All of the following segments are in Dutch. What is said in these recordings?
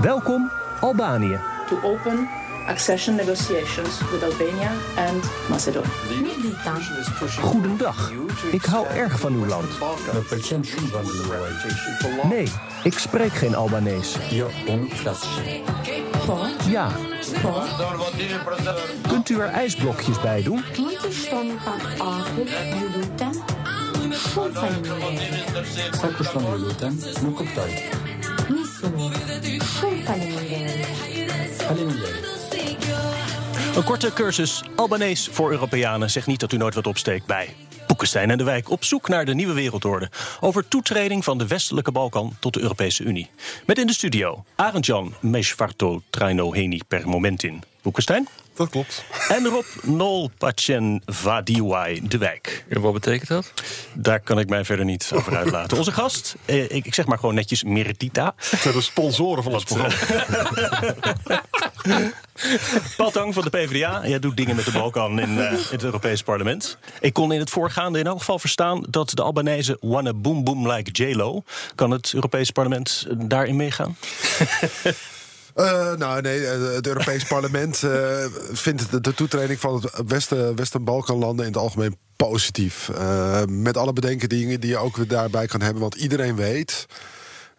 Welkom Albanië. to open accession negotiations with Albania and Macedonia. Goedendag. Ik hou erg van uw land. Nee, ik spreek geen Albanees. Ja. Kunt u er ijsblokjes bij doen? Een korte cursus Albanees voor Europeanen zegt niet dat u nooit wat opsteekt bij Boekenstein en de Wijk op zoek naar de nieuwe wereldorde. Over toetreding van de westelijke Balkan tot de Europese Unie. Met in de studio Arend-Jan Meshvarto Trainoheni per momentin. Boekenstein. Dat klopt. En Rob Nolpachen Vadiwai de Wijk. En wat betekent dat? Daar kan ik mij verder niet over uitlaten. Onze gast, eh, ik, ik zeg maar gewoon netjes Meritita. De sponsoren van het programma. Paul Tang van de PvdA. Jij doet dingen met de Balkan in, eh, in het Europees parlement. Ik kon in het voorgaande in elk geval verstaan... dat de Albanese wanna boom boom like J-Lo... kan het Europees parlement daarin meegaan? Eh, nou, nee, eh, het Europees Parlement eh, vindt de, toetreding van het Westen, Westen-Balkanlanden in het algemeen positief. Met alle bedenkingen die je ook weer daarbij kan hebben. Want iedereen weet.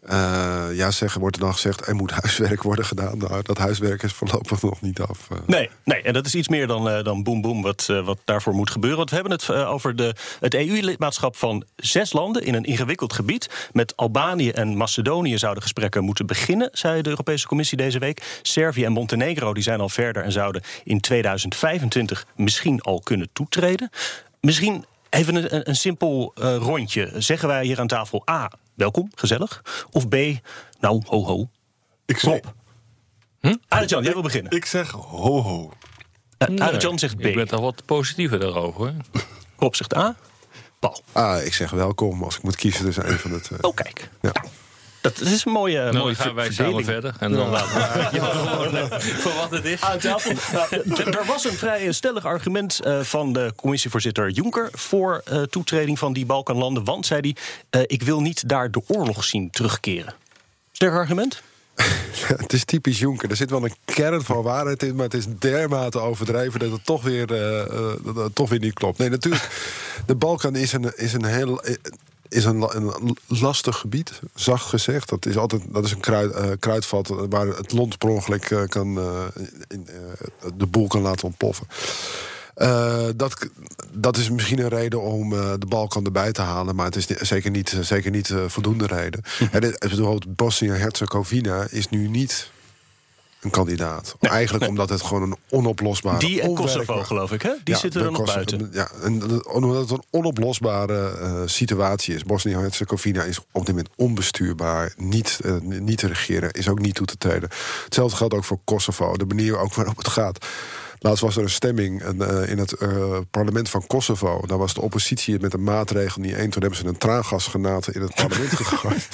Eh, ja, zeggen wordt er dan gezegd, er moet huiswerk worden gedaan. Nou, dat huiswerk is voorlopig nog niet af. eh. Nee, nee, en dat is iets meer dan, eh, dan boom boom wat, wat daarvoor moet gebeuren. Want we hebben het over de, het EU-lidmaatschap van zes landen in een ingewikkeld gebied. Met Albanië en Macedonië zouden gesprekken moeten beginnen, zei de Europese Commissie deze week. Servië en Montenegro die zijn al verder en zouden in 2025 misschien al kunnen toetreden. Misschien even een, een, simpel rondje. Zeggen wij hier aan tafel A, welkom, gezellig. Of B, nou, ho ho. Ik zeg, Hm? Arjan, jij wil beginnen. ik zeg ho ho. Uh, Arjan zegt B. Ik ben toch wat positiever daarover. Rob zegt A. Paul. Ah, ik zeg welkom als ik moet kiezen tussen een van de twee. Oh, kijk. Ja. Nou, dat is een mooie, Nou, mooie gaan wij verdeling. samen verder. En dan laten we gewoon, eh, voor wat het is. Aan tafel. Er was een vrij stellig argument eh, van de commissievoorzitter Juncker voor eh, toetreding van die Balkanlanden. Want, zei hij, eh, ik wil niet daar de oorlog zien terugkeren. Sterk argument? Het is typisch Jonker. Er zit wel een kern van waarheid in, maar het is dermate overdreven dat het toch weer, eh, eh, dat het toch weer niet klopt. Nee, natuurlijk. De Balkan is een, is een heel. Is een, la- een lastig gebied, zacht gezegd. Dat is altijd dat is een kruid, eh, kruidvat waar het lont per ongeluk eh, kan, eh, in, de boel kan laten ontploffen. Eh, dat, dat is misschien een reden om de Balkan erbij te halen, maar het is zeker niet, zeker niet voldoende reden. En dit- bijvoorbeeld Bosnië-Herzegovina is nu niet een kandidaat. Eigenlijk omdat het gewoon een onoplosbare. Die en Kosovo, geloof ik, hè? Die Ja, zitten er nog Kosovo- buiten. Ja, en dat- omdat het een onoplosbare eh, situatie is. Bosnië-Herzegovina is op dit moment onbestuurbaar, niet, eh, niet te regeren, is ook niet toe te treden. Hetzelfde geldt ook voor Kosovo, de manier ook waarop het gaat. Laatst was er een stemming eh, in het eh, parlement van Kosovo. Daar was de oppositie het met een maatregel niet eens. Toen hebben ze een traangasgranaat in het parlement gegooid.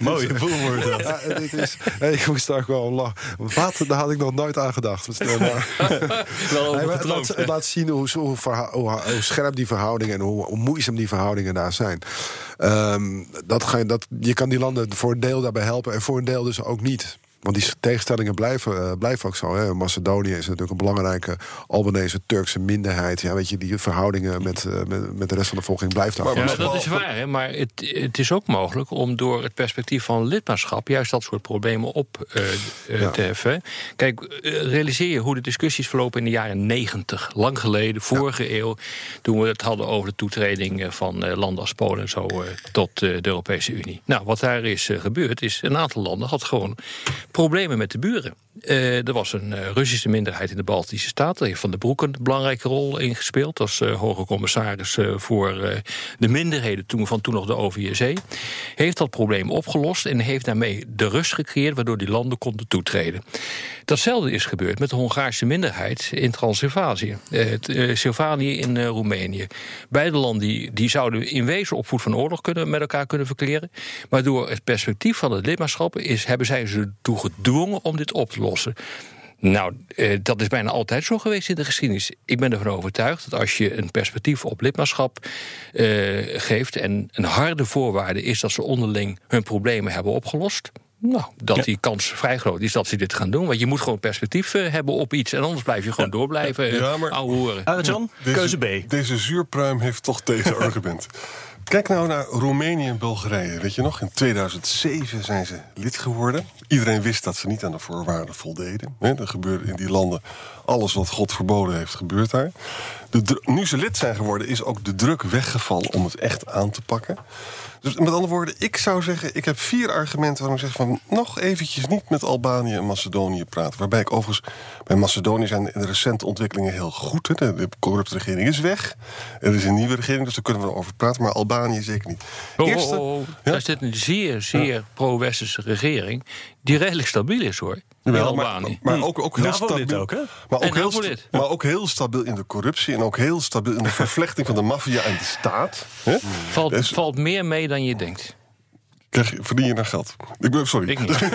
Mooie boel wordt dat. Ja, en dit is, hey, ik moest daar om lachen. Wat? Daar had ik nog nooit aan gedacht. Wel Nee, het, laat, het zien hoe, hoe, verha- hoe, hoe scherp die verhoudingen en hoe, hoe moeizaam die verhoudingen daar zijn. Ehm, dat ga je, dat, je kan die landen voor een deel daarbij helpen en voor een deel dus ook niet. Want die tegenstellingen blijven, eh, blijven ook zo. Hè. Macedonië is natuurlijk een belangrijke Albanese Turkse minderheid. Ja, weet je, die verhoudingen met, eh, met, met de rest van de volking blijft daar. Ja, dat is waar, hè? maar het, het is ook mogelijk om door het perspectief van lidmaatschap juist dat soort problemen op eh, Ja. te heffen. Kijk, realiseer je hoe de discussies verlopen in de jaren negentig, lang geleden, vorige eeuw, toen we het hadden over de toetreding van landen als Polen en zo tot de Europese Unie. Nou, wat daar is gebeurd, is een aantal landen had gewoon problemen met de buren. Eh, er was een eh, Russische minderheid in de Baltische Staten. Daar heeft Van der Broek een belangrijke rol in gespeeld. Als eh, hoge commissaris voor de minderheden toen, van toen nog de OVSE. Heeft dat probleem opgelost en heeft daarmee de rust gecreëerd... waardoor die landen konden toetreden. Datzelfde is gebeurd met de Hongaarse minderheid in Transylvanië. Sylvanië in Roemenië. Beide landen die, die zouden in wezen op voet van oorlog kunnen, met elkaar kunnen verkleren. Maar door het perspectief van het lidmaatschap is, hebben zij ze ertoe gedwongen om dit op te lossen. Nou, eh, dat is bijna altijd zo geweest in de geschiedenis. Ik ben ervan overtuigd dat als je een perspectief op lidmaatschap eh, geeft en een harde voorwaarde is dat ze onderling hun problemen hebben opgelost. Nou, dat die kans vrij groot is dat ze dit gaan doen. Want je moet gewoon perspectief eh, hebben op iets. En anders blijf je gewoon door blijven eh, Ja, maar- ouwe horen. Arjan, keuze B. Deze zuurpruim heeft toch tegenargument. Kijk nou naar Roemenië en Bulgarije. Weet je nog, in 2007 zijn ze lid geworden. Iedereen wist dat ze niet aan de voorwaarden voldeden. Er gebeurde in die landen alles wat God verboden heeft, gebeurt daar. De nu ze lid zijn geworden, is ook de druk weggevallen om het echt aan te pakken. Dus met andere woorden, ik zou zeggen, ik heb vier argumenten waarom ik zeg van nog eventjes niet met Albanië en Macedonië praten. Waarbij ik overigens bij Macedonië zijn de recente ontwikkelingen heel goed. Hè. De, de corrupte regering is weg. Er is een nieuwe regering, dus daar kunnen we over praten. Maar Albanië zeker niet. Oh, Eerste, oh, oh. Ja? Daar zit een zeer, zeer pro-westerse regering... die redelijk stabiel is, hoor. Maar, ook, ook heel stabiel. ook, hè? Maar ook, heel, sta- maar ook heel stabiel in de corruptie. En ook heel stabiel in de vervlechting van de maffia en de staat. Hè? Valt, Dus- valt meer mee dan je denkt. Krijg verdien je daar geld? Ik ben, sorry. Ik niet.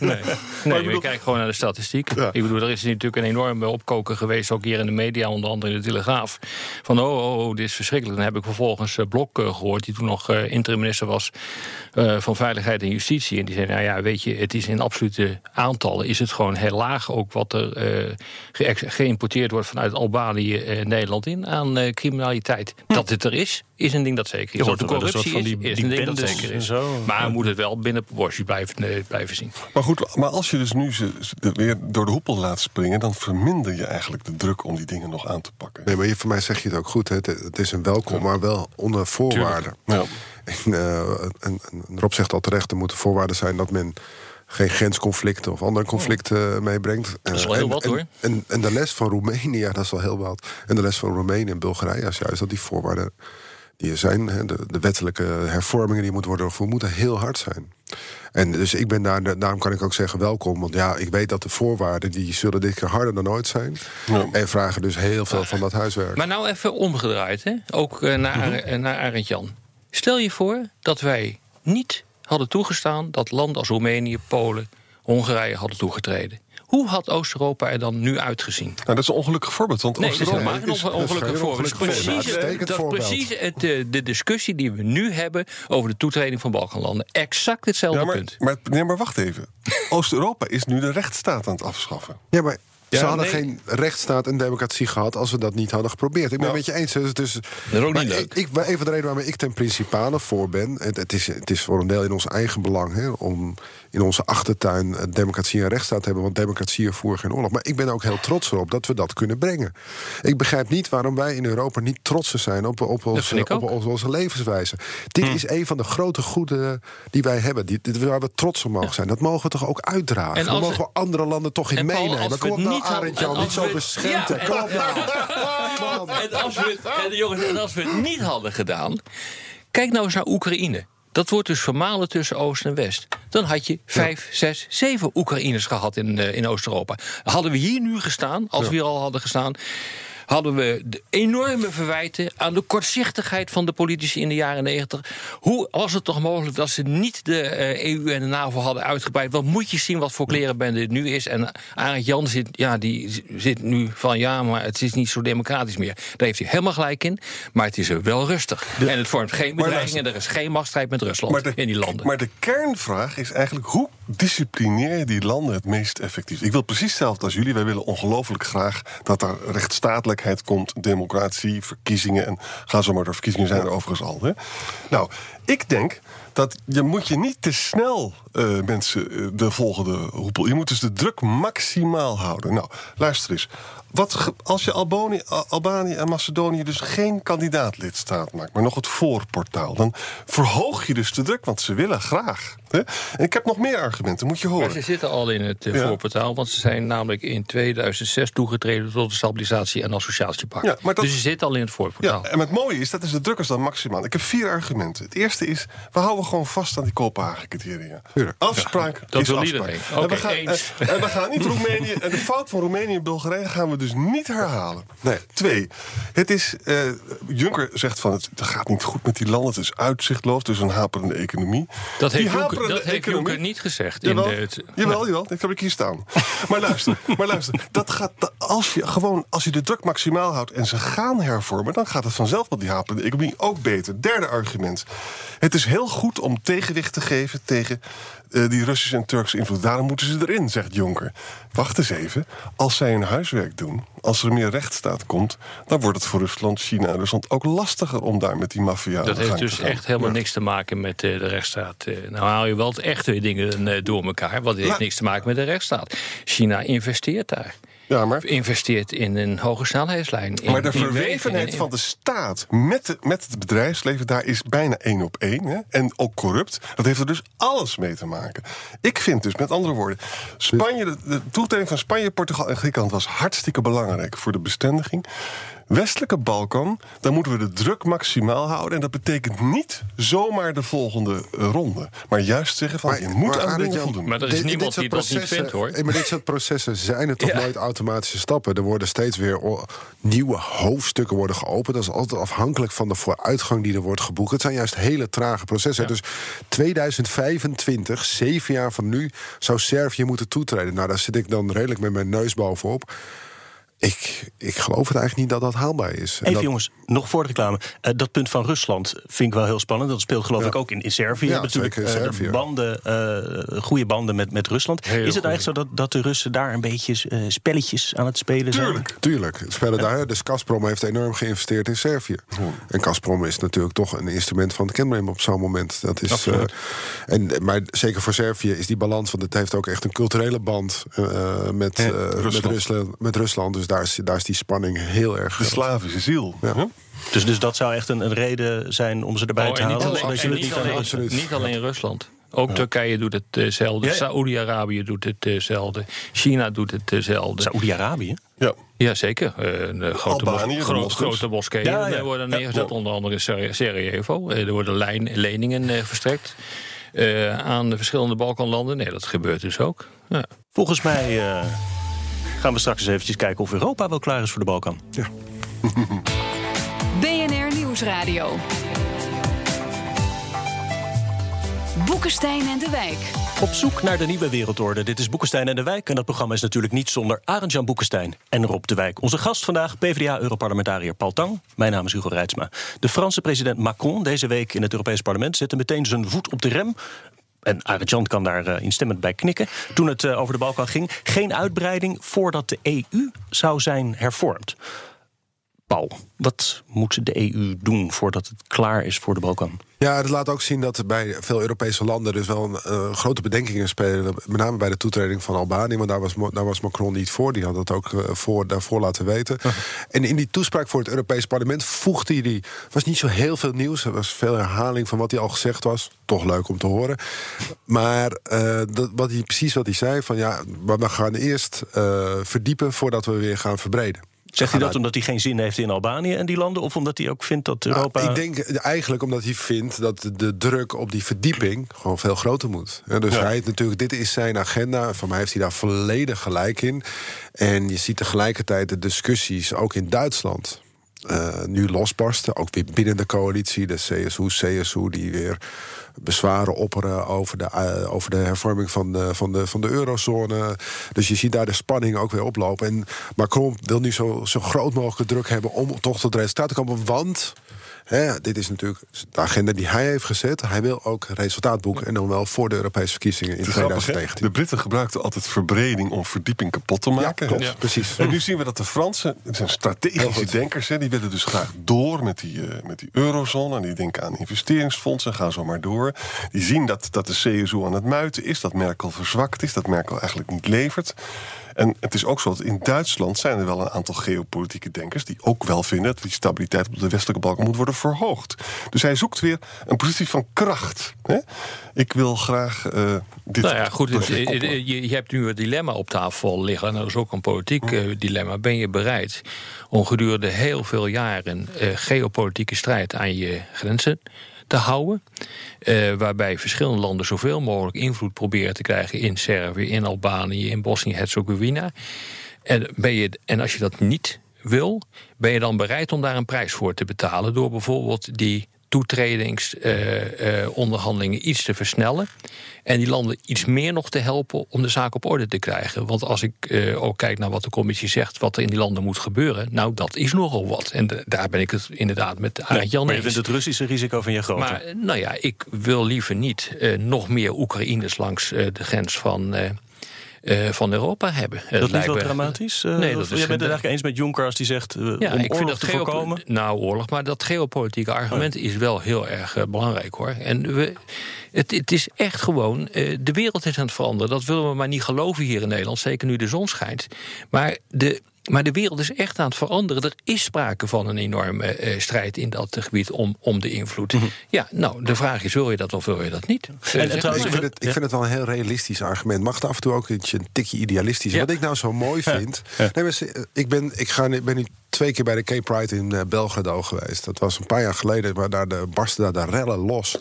Nee, nee bedoel- je kijkt gewoon naar de statistiek. Ja. Ik bedoel, er is natuurlijk een enorme opkoker geweest, ook hier in de media, onder andere in de Telegraaf. Van oh, oh, oh dit is verschrikkelijk. Dan heb ik vervolgens eh, Blok eh, gehoord, die toen nog eh interim-minister was van Veiligheid en Justitie. En die zei, nou ja, weet je, het is in absolute aantallen, is het gewoon heel laag ook wat er geïmporteerd wordt vanuit Albanië Nederland in aan criminaliteit. Dat het er is, is een ding dat zeker is. Je hoort dat de corruptie van die- is, is die een ding dat zeker en is. zo. Maar moet het wel binnen proportie blijven, eh, blijven zien. Maar goed, maar als je dus nu ze weer door de hoepel laat springen... dan verminder je eigenlijk de druk om die dingen nog aan te pakken. Nee, maar je- voor mij zeg je het ook goed. hè. Het, is een welkom, maar wel onder voorwaarden. Ja. En, eh, en, en Rob zegt al terecht, er moeten voorwaarden zijn dat men geen grensconflicten of andere conflicten meebrengt. Oh. Dat is wel Eh, heel en, wat, en- hoor. En, en de les van Roemenië, dat is wel heel wat. En de les van Roemenië en Bulgarije is juist dat die voorwaarden die er zijn, hè, de, de wettelijke hervormingen die moeten worden doorgevoerd, moeten heel hard zijn. En dus ik ben daar, daarom kan ik ook zeggen welkom. Want ja, ik weet dat de voorwaarden die zullen dit keer harder dan ooit zijn. Ja. En vragen dus heel veel van dat huiswerk. Maar nou even omgedraaid, hè? ook eh, naar, eh, naar Arend Jan. Stel je voor dat wij niet hadden toegestaan dat landen als Roemenië, Polen, Hongarije hadden toegetreden. Hoe had Oost-Europa er dan nu uitgezien? Nou, dat is een ongelukkig voorbeeld. Want Nee, dat is Oost-Europa helemaal geen is- ongelukkig voorbeeld. Precies, dat precies het, eh, de discussie die we nu hebben over de toetreding van Balkanlanden. Exact hetzelfde Ja, maar, punt. maar, nee, maar wacht even. Oost-Europa is nu de rechtsstaat aan het afschaffen. Ja, maar Ja, ze hadden nee. geen rechtsstaat en democratie gehad als we dat niet hadden geprobeerd. Ik ben Nou. het met je eens. Dus, dus, Dat is ook niet leuk. Ik, ik, maar even de reden waarom ik ten principale voor ben. Het, het, is, het is voor een deel in ons eigen belang hè, om in onze achtertuin eh, democratie en rechtsstaat hebben. Want democratie voert geen oorlog. Maar ik ben ook heel trots erop dat we dat kunnen brengen. Ik begrijp niet waarom wij in Europa niet trotser zijn op, op, onze, op, onze levenswijze. Dit Hm. is een van de grote goeden die wij hebben. Die, waar we trots op mogen zijn. Dat mogen we toch ook uitdragen. En als mogen we andere landen toch in meenemen. als we Kom op het nou, niet Arend niet zo we- beschemten. Ja, Kom op nou. Man. En als we het, en jongens, en als we het niet hadden gedaan. Kijk nou eens naar Oekraïne. Dat wordt dus vermalen tussen Oost en West. Dan had je vijf, zes, zeven Oekraïners gehad in, eh, in Oost-Europa. Hadden we hier nu gestaan, als we hier al hadden gestaan. Hadden we de enorme verwijten aan de kortzichtigheid van de politici in de jaren negentig. Hoe was het toch mogelijk dat ze niet de eh, EU en de NAVO hadden uitgebreid? Want moet je zien wat voor klerenbende het nu is. En Arend Jan zit, ja, die zit nu van ja, maar het is niet zo democratisch meer. Daar heeft hij helemaal gelijk in. Maar het is er wel rustig. en het vormt geen bedreiging en er is geen machtsstrijd met Rusland in die landen. Maar de kernvraag is eigenlijk hoe disciplineer die landen het meest effectief? Ik wil precies hetzelfde als jullie. Wij willen ongelooflijk graag dat er rechtsstatelijkheid komt, democratie, verkiezingen. En ga zo maar door. Verkiezingen zijn er overigens al. Hè? Nou, ik denk dat je moet je niet te snel eh, mensen eh, de volgende roepel. Je moet dus de druk maximaal houden. Nou, luister eens. Wat, als je Albanië, Al- Albanië en Macedonië dus geen kandidaatlidstaat maakt, maar nog het voorportaal, dan verhoog je dus de druk, want ze willen graag. Hè? En ik heb nog meer argumenten, moet je Maar horen. ze zitten al in het eh, Ja. voorportaal, want ze zijn namelijk in 2006 toegetreden tot de stabilisatie- en associatiepact. Ja, maar dat- Dus ze zitten al in het voorportaal. Ja, en het mooie is, dat is de drukkers dan maximaal. Ik heb vier argumenten. Het eerste is, we houden gewoon vast aan die Kopenhagen-criteria. Tuurlijk. Afspraak dat is wil afspraak. iedereen. En we gaan. En, en we gaan niet Roemenië... En de fout van Roemenië en Bulgarije gaan we dus niet herhalen. Nee. Twee, het is... eh, Juncker zegt van, het, het gaat niet goed met die landen. Het is uitzichtloos, dus een haperende economie. Dat heeft, Juncker, dat heeft Juncker niet gezegd. In Jawel, de, het, jawel, jawel, dat heb ik hier staan. Maar luister, maar luister dat gaat, als, je gewoon, als je de druk maximaal houdt en ze gaan hervormen... dan gaat het vanzelf met die haperende economie ook beter. Derde argument. Het is heel goed om tegenwicht te geven tegen eh, die Russische en Turkse invloed. Daarom moeten ze erin, zegt Jonker. Wacht eens even. Als zij hun huiswerk doen, als er meer rechtsstaat komt... dan wordt het voor Rusland, China en Rusland ook lastiger... om daar met die maffia aan dat de heeft gang dus te gaan. echt helemaal Ja. niks te maken met eh, de rechtsstaat. Eh, nou haal je wel het echte dingen eh, door elkaar. Want het heeft La- niks te maken met de rechtsstaat. China investeert daar. Ja, maar... Investeert in een hoge snelheidslijn. in- Maar de verwevenheid in- van de staat met, de, met het bedrijfsleven, daar is bijna één op één. Hè? En ook corrupt. Dat heeft er dus alles mee te maken. Ik vind dus, met andere woorden, Spanje, de, de toetreding van Spanje, Portugal en Griekenland was hartstikke belangrijk voor de bestendiging. Westelijke Balkan, daar moeten we de druk maximaal houden. En dat betekent niet zomaar de volgende eh, ronde. Maar juist zeggen van, je moet aan dingen voldoen. Maar er is dit- niemand dit die dat soort niet processen- vindt, hoor. eh, Maar dit soort processen zijn het toch Ja. nooit automatische stappen. Er worden steeds weer nieuwe hoofdstukken worden geopend. Dat is altijd afhankelijk van de vooruitgang die er wordt geboekt. Het zijn juist hele trage processen. Dus 2025, zeven jaar van nu, zou Servië moeten toetreden. Nou, daar zit ik dan redelijk met mijn neus bovenop. Ik, ik geloof het eigenlijk niet dat dat haalbaar is. En Even dat- jongens, nog voor de reclame. Eh, dat punt van Rusland vind ik wel heel spannend. Dat speelt geloof Ja. ik ook in, in Servië. Ja, natuurlijk in eh, Servië. banden, eh, goede banden met, met Rusland. Heel is het goeie. eigenlijk zo dat, dat de Russen daar een beetje spelletjes aan het spelen zijn? Tuurlijk. Spelen daar. Dus Gazprom heeft enorm geïnvesteerd in Servië. En Gazprom is natuurlijk toch een instrument van het Kremlin op zo'n moment. Dat is, en, maar zeker voor Servië is die balans, want het heeft ook echt een culturele band met, eh, met, Rusland. Rusland, met Rusland. Dus daar is, daar is die spanning heel erg De. Slavische ziel. Ja. Huh? Dus, dus dat zou echt een, een reden zijn om ze erbij Oh, te en niet halen? alleen, en niet niet aan alleen, Absoluut. niet alleen Rusland. Ook Turkije doet hetzelfde. Ja, ja. Saoedi-Arabië doet hetzelfde. China doet hetzelfde. Saoedi-Arabië? Ja. Jazeker. Eh, een grote, Albanië, gro- grote moskeeën Ja, ja. eh, worden Ja, neergezet. ja. Onder andere Sarajevo. Eh, Er worden lijn, leningen eh, verstrekt. eh, aan de verschillende Balkanlanden. Nee, dat gebeurt dus ook. Ja. Volgens mij eh, gaan we straks eens eventjes kijken of Europa wel klaar is voor de Balkan. BNR Nieuwsradio. Boekenstein en de Wijk. Op zoek naar de nieuwe wereldorde. Dit is Boekenstein en de Wijk. En dat programma is natuurlijk niet zonder Arend-Jan Boekenstein en Rob de Wijk. Onze gast vandaag, PvdA-europarlementariër Paul Tang. Mijn naam is Hugo Reitsma. De Franse president Macron deze week in het Europees Parlement... zette meteen zijn voet op de rem. En Arend-Jan kan daar eh, instemmend bij knikken. Toen het eh, over de Balkan ging. Geen uitbreiding voordat de EU zou zijn hervormd. Paul, wat moet de EU doen voordat het klaar is voor de Balkan? Ja, dat laat ook zien dat bij veel Europese landen dus wel een, eh, grote bedenkingen spelen. Met name bij de toetreding van Albanië, want daar was, daar was Macron niet voor. Die had dat ook eh, voor, daarvoor laten weten. En in die toespraak voor het Europees Parlement voegde hij die. was niet zo heel veel nieuws. Er was veel herhaling van wat hij al gezegd was. Toch leuk om te horen. Maar eh, dat, wat hij, precies wat hij zei: van ja, maar we gaan eerst eh, verdiepen voordat we weer gaan verbreden. Zegt hij dat omdat hij geen zin heeft in Albanië en die landen? Of omdat hij ook vindt dat Europa... Nou, ik denk eigenlijk omdat hij vindt dat de druk op die verdieping gewoon veel groter moet. Dus Ja. hij heeft natuurlijk, dit is zijn agenda. Van mij heeft hij daar volledig gelijk in. En je ziet tegelijkertijd de discussies ook in Duitsland. Eh, nu losbarsten, ook weer binnen de coalitie, de CSU, CSU, die weer bezwaren opperen over de, eh, over de hervorming van de, van, de, van de eurozone. Dus je ziet daar de spanning ook weer oplopen. En Macron wil nu zo, zo groot mogelijk druk hebben om toch tot resultaat te komen. Want hè, dit is natuurlijk de agenda die hij heeft gezet. Hij wil ook resultaat boeken. En dan wel voor de Europese verkiezingen in Het is grappig, hè? 2019. De Britten gebruikten altijd verbreding om verdieping kapot te Ja, maken. klopt, hè? precies. En nu zien we dat de Fransen, het zijn strategische denkers, hè, die willen dus graag door met die, eh, met die eurozone. En die denken aan investeringsfondsen, gaan zo maar door. Die zien dat, dat de CSU aan het muiten is, dat Merkel verzwakt is, dat Merkel eigenlijk niet levert. En het is ook zo dat in Duitsland zijn er wel een aantal geopolitieke denkers die ook wel vinden dat die stabiliteit op de westelijke Balkan moet worden verhoogd. Dus hij zoekt weer een positie van kracht. Hè? Ik wil graag eh, dit. Nou ja, goed. het- je, je hebt nu een dilemma op tafel liggen. En dat is ook een politiek eh, dilemma. Ben je bereid om gedurende heel veel jaren eh, geopolitieke strijd aan je grenzen te houden? Eh, waarbij verschillende landen zoveel mogelijk invloed proberen te krijgen in Servië, in Albanië, in Bosnië-Herzegovina. En, ben je, en als je dat niet wil, ben je dan bereid om daar een prijs voor te betalen door bijvoorbeeld die toetredingsonderhandelingen iets te versnellen en die landen iets meer nog te helpen om de zaak op orde te krijgen. Want als ik eh, ook kijk naar wat de commissie zegt, wat er in die landen moet gebeuren, nou dat is nogal wat. En de- daar ben ik het inderdaad met Arend Jan maar je vindt het Russische risico van je groter. Maar eh, nou ja, ik wil liever niet eh, nog meer Oekraïners langs eh, de grens van, eh, eh, van Europa hebben. dat is wel dramatisch? Eh, Nee, dat is jij bent het eigenlijk eens met Juncker als die zegt... eh, Ja, om ik vind dat te voorkomen? Nou, oorlog, maar dat geopolitieke argument is wel heel erg eh, belangrijk hoor. En we, het, het is echt gewoon, eh, de wereld is aan het veranderen. Dat willen we maar niet geloven hier in Nederland, zeker nu de zon schijnt. Maar de. Maar de wereld is echt aan het veranderen. Er is sprake van een enorme eh, strijd in dat gebied om, om de invloed. Ja, nou, de vramaar is: wil je dat of wil je dat niet? En- trouwens, Ik vind, het, ik Ja. vind het wel een heel realistisch argument. Mag het af en toe ook ietsje een tikje idealistisch? Ja. Wat ik nou zo mooi vind. Nee, maar ze- ik, ben, ik, ga, ik ben nu twee keer bij de Cape Pride in eh, Belgrado geweest. Dat was een paar jaar geleden. Maar daar de, barsten daar de rellen los.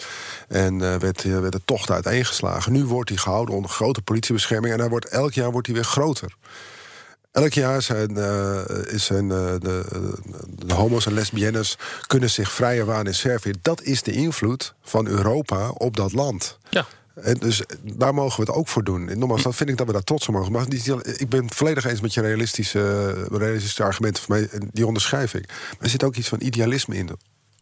En eh, werd, eh, werd de tocht uiteengeslagen. Nu wordt hij gehouden onder grote politiebescherming. En hij wordt, elk jaar wordt hij weer groter. Elk jaar zijn, eh, is zijn, eh, de, de homo's en lesbiennes kunnen zich vrijer waan in Servië. Dat is de invloed van Europa op dat land. Ja. En dus daar mogen we het ook voor doen. En nogmaals, dat vind ik dat we daar trots op mogen. Maar ik ben het volledig eens met je realistische, realistische argumenten. Voor mij, die onderschrijf ik. Maar er zit ook iets van idealisme in.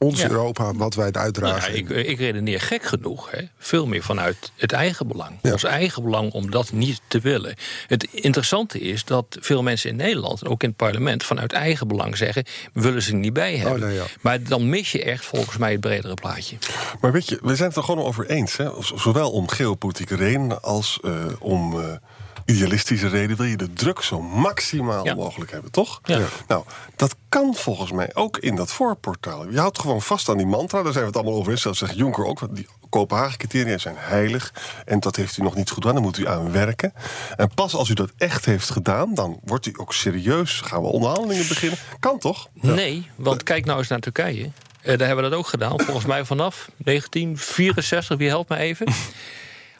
Ons Ja. Europa, wat wij het Nou uitdragen. ja, ik, ik redeneer gek genoeg. Hè. Veel meer vanuit het eigen belang. Ja. Ons eigen belang om dat niet te willen. Het interessante is dat veel mensen in Nederland, ook in het parlement, vanuit eigen belang zeggen: willen ze er niet bij hebben. nee, ja. Maar dan mis je echt volgens mij het bredere plaatje. Maar weet je, we zijn het er gewoon over eens. Hè? Zowel om geopolitieke redenen als eh, om eh, idealistische redenen... wil je de druk zo maximaal Ja. mogelijk hebben, toch? Ja. Nou, dat kan volgens mij ook in dat voorportaal. Je houdt gewoon vast aan die mantra, daar zijn we het allemaal over eens. Dat zegt Juncker ook, want die Kopenhagen-criteria zijn heilig. En dat heeft u nog niet goed gedaan, daar moet u aan werken. En pas als u dat echt heeft gedaan, dan wordt u ook serieus. Gaan we onderhandelingen beginnen? Kan toch? Nee, want kijk nou eens naar Turkije. Eh, daar hebben we dat ook gedaan, volgens mij vanaf 1964. Wie helpt me even?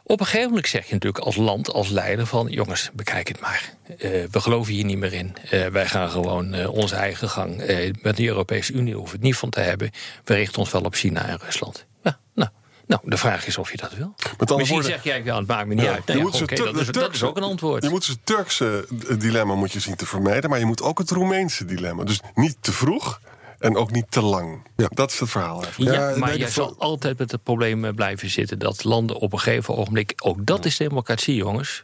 Op een gegeven moment zeg je natuurlijk als land, als leider van... jongens, bekijk het maar. Eh, we geloven hier niet meer in. Eh, wij gaan gewoon eh, onze eigen gang. Met de Europese Unie hoeven we het niet van te hebben. We richten ons wel op China en Rusland. Ja, nou, nou de vraag is of je dat wil. andere Misschien woorden- zeg jij, ja, het maakt me niet Ja, uit. je Nou ja, moet dat, is, dat is Turkse- ook een antwoord. Je moet het Turkse dilemma moet je zien te vermijden, maar je moet ook het Roemeense dilemma. Dus niet te vroeg en ook niet te lang. Ja. Dat is het verhaal eigenlijk. Ja, Ja, maar nee, de- zal altijd met het probleem eh, blijven zitten dat landen op een gegeven ogenblik, ook dat is democratie, jongens.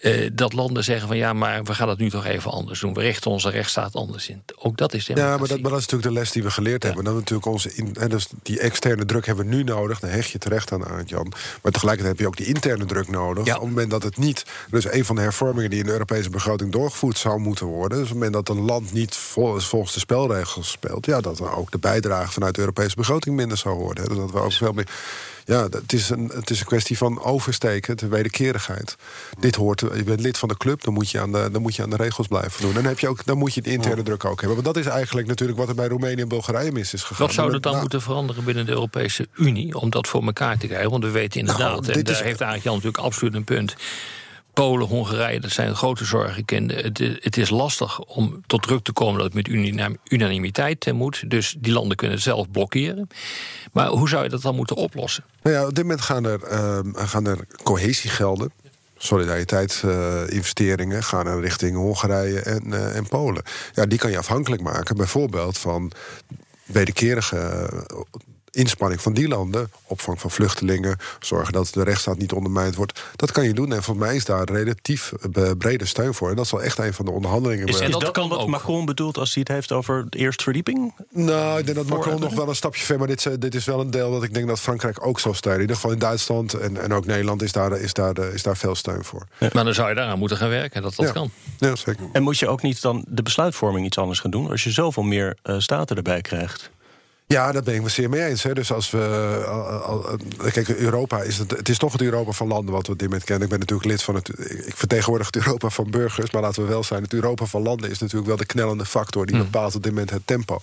Eh, dat landen zeggen van ja, maar we gaan het nu toch even anders doen. We richten onze rechtsstaat anders in. Ook dat is democratie. Ja, maar dat, maar dat is natuurlijk de les die we geleerd hebben. Dat we natuurlijk onze in, en dus die externe druk hebben we nu nodig. Daar hecht je terecht aan, Arend Jan. Maar tegelijkertijd heb je ook die interne druk nodig. Ja. Op het moment dat het niet. Dus een van de hervormingen die in de Europese begroting doorgevoerd zou moeten worden. Dus op het moment dat een land niet vol- volgens de spelregels speelt. Ja, dat dan ook de bijdrage vanuit de Europese begroting minder zou worden. Dus dat we ook veel meer. Ja, het is, een, het is een kwestie van oversteken, de wederkerigheid. Dit hoort, je bent lid van de club, dan moet je aan de, dan moet je aan de regels blijven doen. En dan, heb je ook, dan moet je de interne druk ook hebben. Want dat is eigenlijk natuurlijk wat er bij Roemenië en Bulgarije mis is gegaan. Wat zou er dan Nou, moeten veranderen binnen de Europese Unie om dat voor elkaar te krijgen? Want we weten inderdaad, Nou, en daar is- heeft eigenlijk Jan natuurlijk absoluut een punt. Polen, Hongarije, dat zijn grote zorgen. Het, het is lastig om tot druk te komen dat het met unanim- unanimiteit eh, moet. Dus die landen kunnen het zelf blokkeren. Maar hoe zou je dat dan moeten oplossen? Nou ja, op dit moment gaan er, ehm, gaan er cohesiegelden. Solidariteitsinvesteringen gaan er richting Hongarije en, eh, en Polen. Ja, die kan je afhankelijk maken, bijvoorbeeld van wederkerige eh, inspanning van die landen, opvang van vluchtelingen, zorgen dat de rechtsstaat niet ondermijnd wordt. Dat kan je doen en voor mij is daar relatief eh, brede steun voor. En dat zal echt een van de onderhandelingen Is, worden. is dat kan wat ook. Macron bedoelt als hij het heeft over de eerste verdieping? Nou, ik denk dat Macron nog wel een stapje ver, maar dit, is- dit is wel een deel dat ik denk dat Frankrijk ook zal steunen. In ieder geval in Duitsland en, en ook Nederland is daar, is, daar, is daar veel steun voor. Maar dan zou je daaraan moeten gaan werken, dat dat Ja. kan. Ja, zeker. En moet je ook niet dan de besluitvorming iets anders gaan doen als je zoveel meer eh, staten erbij krijgt? Ja, daar ben ik me zeer mee eens. Hè. Dus als we. al- al- al- kijk, Europa is het. Het is toch het Europa van landen wat we op dit moment kennen. Ik ben natuurlijk lid van het. Ik vertegenwoordig het Europa van burgers. Maar laten we wel zijn. Het Europa van landen is natuurlijk wel de knellende factor. Die bepaalt op dit moment het tempo.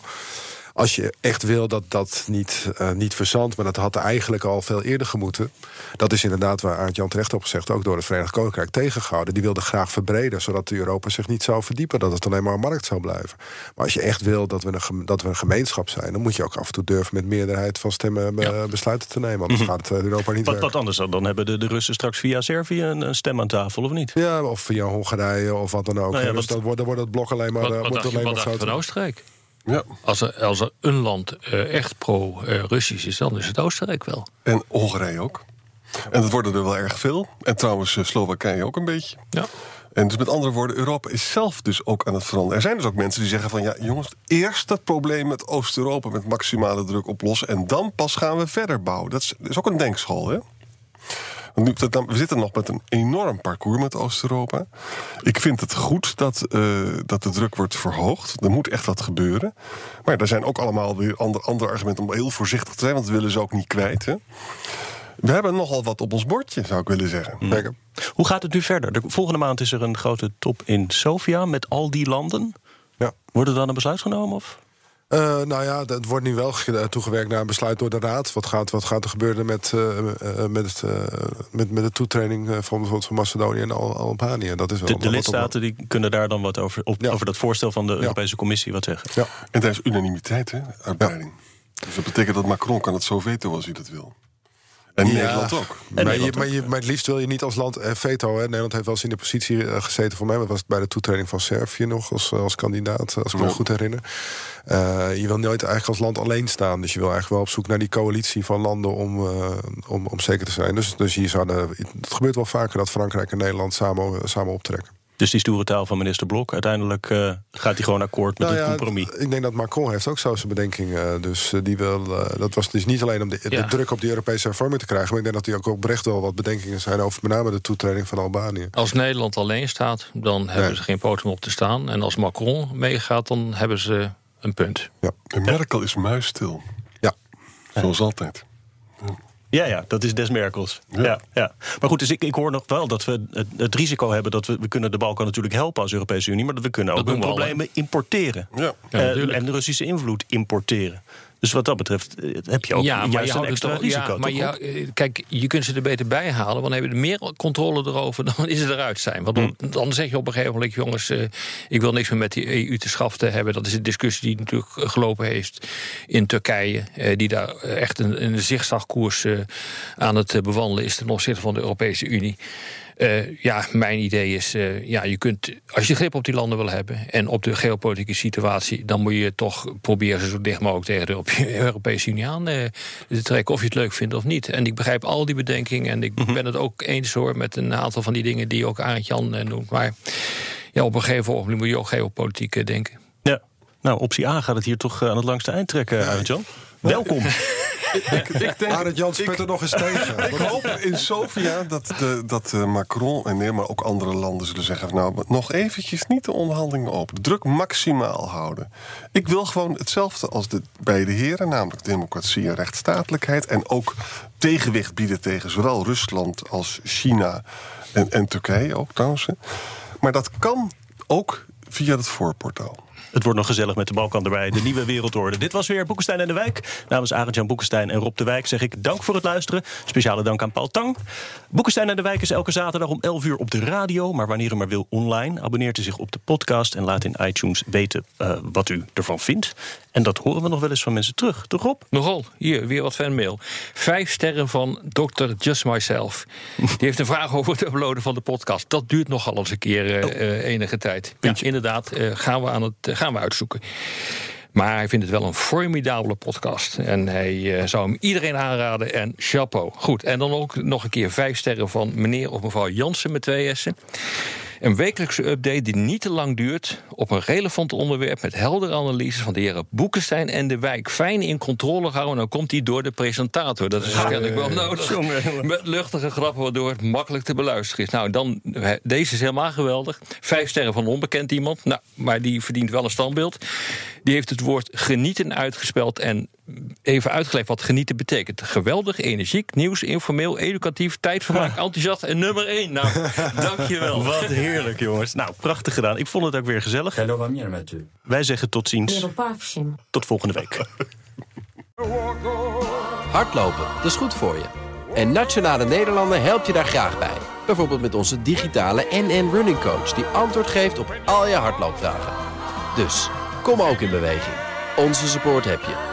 Als je echt wil dat dat niet, eh, niet verzandt, maar dat had eigenlijk al veel eerder gemoeten. Dat is inderdaad waar Aart Jan terecht op gezegd, ook door het Verenigd Koninkrijk tegengehouden. Die wilde graag verbreden, zodat Europa zich niet zou verdiepen, dat het alleen maar een markt zou blijven. Maar als je echt wil dat we een, dat we een gemeenschap zijn, dan moet je ook af en toe durven met meerderheid van stemmen eh, besluiten te nemen. Anders gaat eh, Europa niet Wat, werken. wat anders dan? Dan hebben de, de Russen straks via Servië een, een stem aan tafel, of niet? Ja, of via Hongarije of wat dan ook. Nou ja, dus wat- dan wordt, dan wordt het blok alleen maar, Wat, alleen maar je van. Oostenrijk? Ja. Als er, als er een land eh, echt pro-Russisch is, dan is het Oostenrijk wel. En Hongarije ook. En dat worden er wel erg veel. En trouwens eh, Slowakije ook een beetje. Ja. En dus met andere woorden, Europa is zelf dus ook aan het veranderen. Er zijn dus ook mensen die zeggen van... ja, jongens, eerst dat probleem met Oost-Europa... met maximale druk oplossen... en dan pas gaan we verder bouwen. Dat is, dat is ook een denkschool, hè? Want nu, dat- we zitten nog met een enorm parcours met Oost-Europa. Ik vind het goed dat, eh, dat de druk wordt verhoogd. Er moet echt wat gebeuren. Maar er zijn ook allemaal weer andere, andere argumenten... om heel voorzichtig te zijn, want we willen ze ook niet kwijt, hè? We hebben nogal wat op ons bordje, zou ik willen zeggen. Zeker. Hoe gaat het nu verder? De volgende maand is er een grote top in Sofia met al die landen. Ja. Wordt er dan een besluit genomen? Of? Eh, nou ja, het wordt nu wel eh, toegewerkt naar een besluit door de Raad. Wat gaat, wat gaat er gebeuren met, eh, met, het, eh, met, met de toetreding van bijvoorbeeld van Macedonië en Al- Albanië? Dat is wel De, wat de op- lidstaten die kunnen daar dan wat over, op, Ja. over dat voorstel van de Europese Commissie wat zeggen. Ja. En daar is unanimiteit, hè? Uitbreiding. Dus dat betekent dat Macron kan het zo vetoen als hij dat wil. En Ja. Nederland ook. Maar, Nederland je, maar, je, maar het liefst wil je niet als land eh, veto. Hè. Nederland heeft wel eens in de positie eh, gezeten. Voor mij was het bij de toetreding van Servië nog als, eh, als kandidaat, als ik me goed herinner. Je wil nooit eigenlijk als land alleen staan. Dus je wil eigenlijk wel op zoek naar die coalitie van landen om, om, om zeker te zijn. Dus, dus hier zouden, het gebeurt wel vaker dat Frankrijk en Nederland samen, samen optrekken. Dus die stoere taal van minister Blok, uiteindelijk eh, gaat hij gewoon akkoord met Nou het ja, compromis. Ik denk dat Macron heeft ook zo zijn bedenkingen. Dus eh, die wil, eh, dat was dus niet alleen om de, de druk op die Europese hervorming te krijgen. Maar ik denk dat hij ook oprecht wel wat bedenkingen zijn over met name de toetreding van Albanië. Als Nederland alleen staat, dan hebben Nee. ze geen podium op te staan. En als Macron meegaat, dan hebben ze een punt. Ja. En Merkel is muisstil. Ja. Zoals altijd. Ja, ja, dat is Des Merkels. Ja. Ja, Maar goed, dus ik, ik hoor nog wel dat we het, het risico hebben... dat we, we kunnen de Balkan natuurlijk helpen als Europese Unie... maar dat we kunnen ook hun al, problemen importeren. Ja. Ja, Eh, en de Russische invloed importeren. Dus wat dat betreft eh, heb je ook juist een extra risico. Ja, maar eh, kijk, je kunt ze er beter bij halen. Want dan heb je er meer controle erover dan wanneer ze eruit zijn. Want dan, dan zeg je op een gegeven moment, jongens, eh, ik wil niks meer met die EU te schaften hebben. Dat is een discussie die natuurlijk gelopen heeft in Turkije. die daar echt een, een zigzagkoers aan het bewandelen is ten opzichte van de Europese Unie. Eh, ja, mijn idee is, eh, ja, je kunt, als je grip op die landen wil hebben en op de geopolitieke situatie, dan moet je toch proberen ze zo dicht mogelijk tegen de Europe- Europese Unie aan eh, te trekken, of je het leuk vindt of niet. En ik begrijp al die bedenkingen en ik ben het ook eens hoor met een aantal van die dingen die ook Arend Jan eh, noemt. Maar ja, op een gegeven moment moet je ook geopolitiek denken. Ja. Nou, optie A gaat het hier toch aan het langste eind trekken, Arend Jan. Welkom. Ik, ik denk, Arend Jan sput er nog eens tegen. ik hoop in Sofia dat, de, dat eh, Macron en nee, maar ook andere landen zullen zeggen... van, nou, nog eventjes niet de onderhandelingen open. Druk maximaal houden. Ik wil gewoon hetzelfde als de beide heren... namelijk democratie en rechtsstatelijkheid... en ook tegenwicht bieden tegen zowel Rusland als China en, en Turkije ook trouwens. Maar dat kan ook via het voorportaal. Het wordt nog gezellig met de Balkan erbij. De nieuwe wereldorde. Dit was weer Boekenstein en de Wijk. Namens Arend-Jan Boekenstein en Rob de Wijk zeg ik dank voor het luisteren. Speciale dank aan Paul Tang. Boekenstein en de Wijk is elke zaterdag om 11 uur op de radio. Maar wanneer u maar wil online. Abonneert u zich op de podcast en laat in iTunes weten eh, wat u ervan vindt. En dat horen we nog wel eens van mensen terug. Toch Rob? Nogal, hier weer wat fanmail. Vijf sterren van Dr. Just Myself. Die heeft een vraag over het uploaden van de podcast. Dat duurt nogal eens een keer eh, eh, enige tijd. Ja, inderdaad, gaan, we aan het, gaan we uitzoeken. Maar hij vindt het wel een formidabele podcast. En hij eh, zou hem iedereen aanraden. En chapeau. Goed, en dan ook nog een keer vijf sterren van meneer of mevrouw Jansen met twee S'en. Een wekelijkse update die niet te lang duurt. Op een relevant onderwerp met heldere analyses van de heren Boekenstein en de Wijk. Fijn in controle houden. Dan komt hij door de presentator. Dat is waarschijnlijk wel nodig. Met luchtige grappen waardoor het makkelijk te beluisteren is. Nou, dan, deze is helemaal geweldig. Vijf sterren van onbekend iemand. Nou, maar die verdient wel een standbeeld. Die heeft het woord genieten uitgespeld. En even uitgelegd wat genieten betekent. Geweldig, energiek, nieuws, informeel, educatief, tijdvermaak, enthousiast en nummer één. Nou, dankjewel. Wat heerlijk, jongens. Nou, prachtig gedaan. Ik vond het ook weer gezellig. Wij zeggen tot ziens. Tot volgende week. Hardlopen, dat is goed voor je. En Nationale Nederlanden helpt je daar graag bij. Bijvoorbeeld met onze digitale NN Running Coach... die antwoord geeft op al je hardloopvragen. Dus, kom ook in beweging. Onze support heb je.